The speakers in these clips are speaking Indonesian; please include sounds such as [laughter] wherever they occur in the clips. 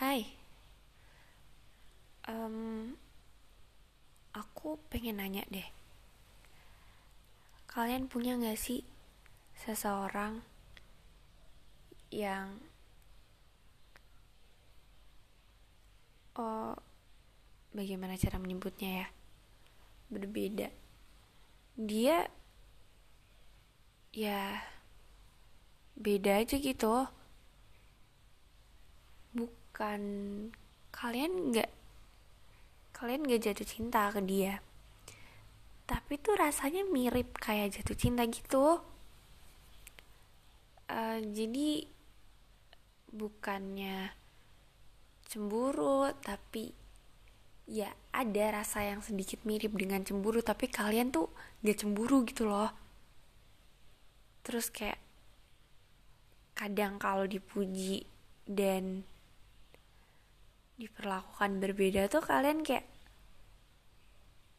Hai, Em, aku pengen nanya deh. Kalian punya gak sih seseorang yang oh bagaimana cara menyebutnya ya berbeda. Dia ya beda aja gitu. Bukan kalian nggak kalian gak jatuh cinta ke dia. Tapi tuh rasanya mirip kayak jatuh cinta gitu. Uh, jadi bukannya cemburu tapi ya ada rasa yang sedikit mirip dengan cemburu tapi kalian tuh gak cemburu gitu loh. Terus kayak kadang kalau dipuji dan diperlakukan berbeda tuh kalian kayak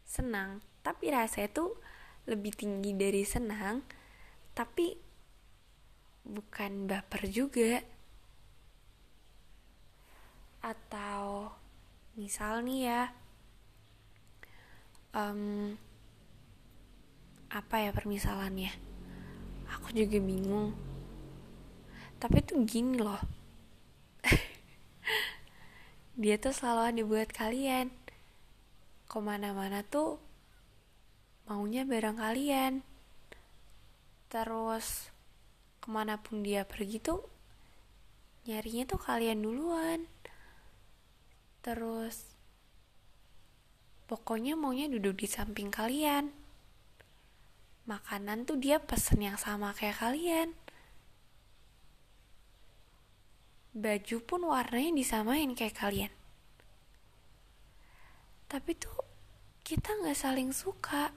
senang. Tapi rasanya tuh lebih tinggi dari senang tapi bukan baper juga. Atau misal nih ya um, apa ya permisalannya? Aku juga bingung. Tapi tuh gini loh [laughs] dia tuh selalu ada buat kalian. Ke mana-mana tuh maunya bareng kalian. Terus ke mana pun dia pergi tuh nyarinya tuh kalian duluan. Terus pokoknya maunya duduk di samping kalian. Makanan tuh dia pesen yang sama kayak kalian baju pun warnanya disamain kayak kalian. Tapi tuh kita nggak saling suka.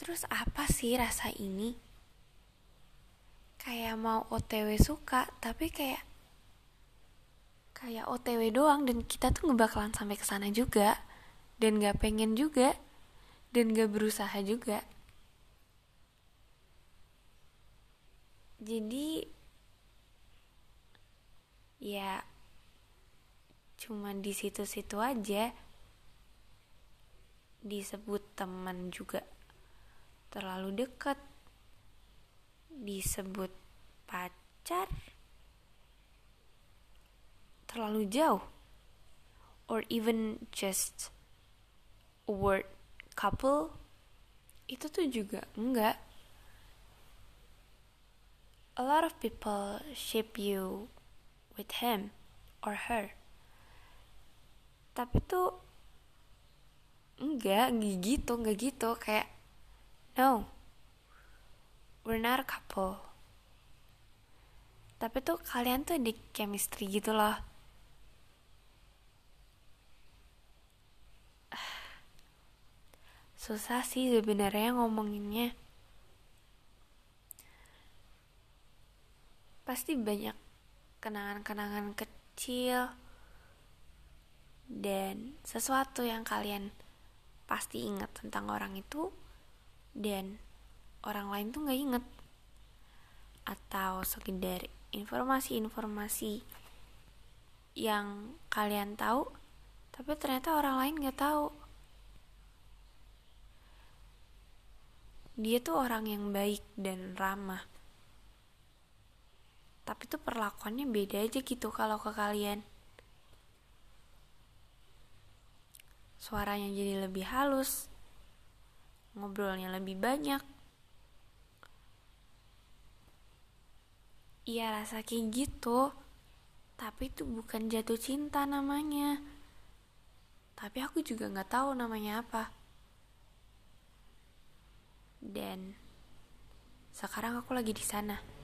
Terus apa sih rasa ini? Kayak mau otw suka tapi kayak kayak otw doang. Dan kita tuh ngebakalan sampai ke sana juga. Dan nggak pengen juga. Dan gak berusaha juga jadi ya cuma di situ-situ aja. Disebut teman juga terlalu dekat. Disebut pacar terlalu jauh. Or even just a word couple itu tuh juga enggak a lot of people shape you with him or her. Tapi tuh enggak, enggak gitu, enggak gitu kayak no. We're not a couple. Tapi tuh kalian tuh di chemistry gitu loh. [sighs] Susah sih sebenarnya ngomonginnya. Pasti banyak kenangan-kenangan kecil dan sesuatu yang kalian pasti ingat tentang orang itu dan orang lain tuh nggak inget atau sekedar informasi-informasi yang kalian tahu tapi ternyata orang lain nggak tahu. Dia tuh orang yang baik dan ramah tapi tuh perlakuannya beda aja gitu kalau ke kalian. Suaranya jadi lebih halus. Ngobrolnya lebih banyak. Iya rasa kayak gitu. Tapi itu bukan jatuh cinta namanya. Tapi aku juga nggak tahu namanya apa. Dan sekarang aku lagi di sana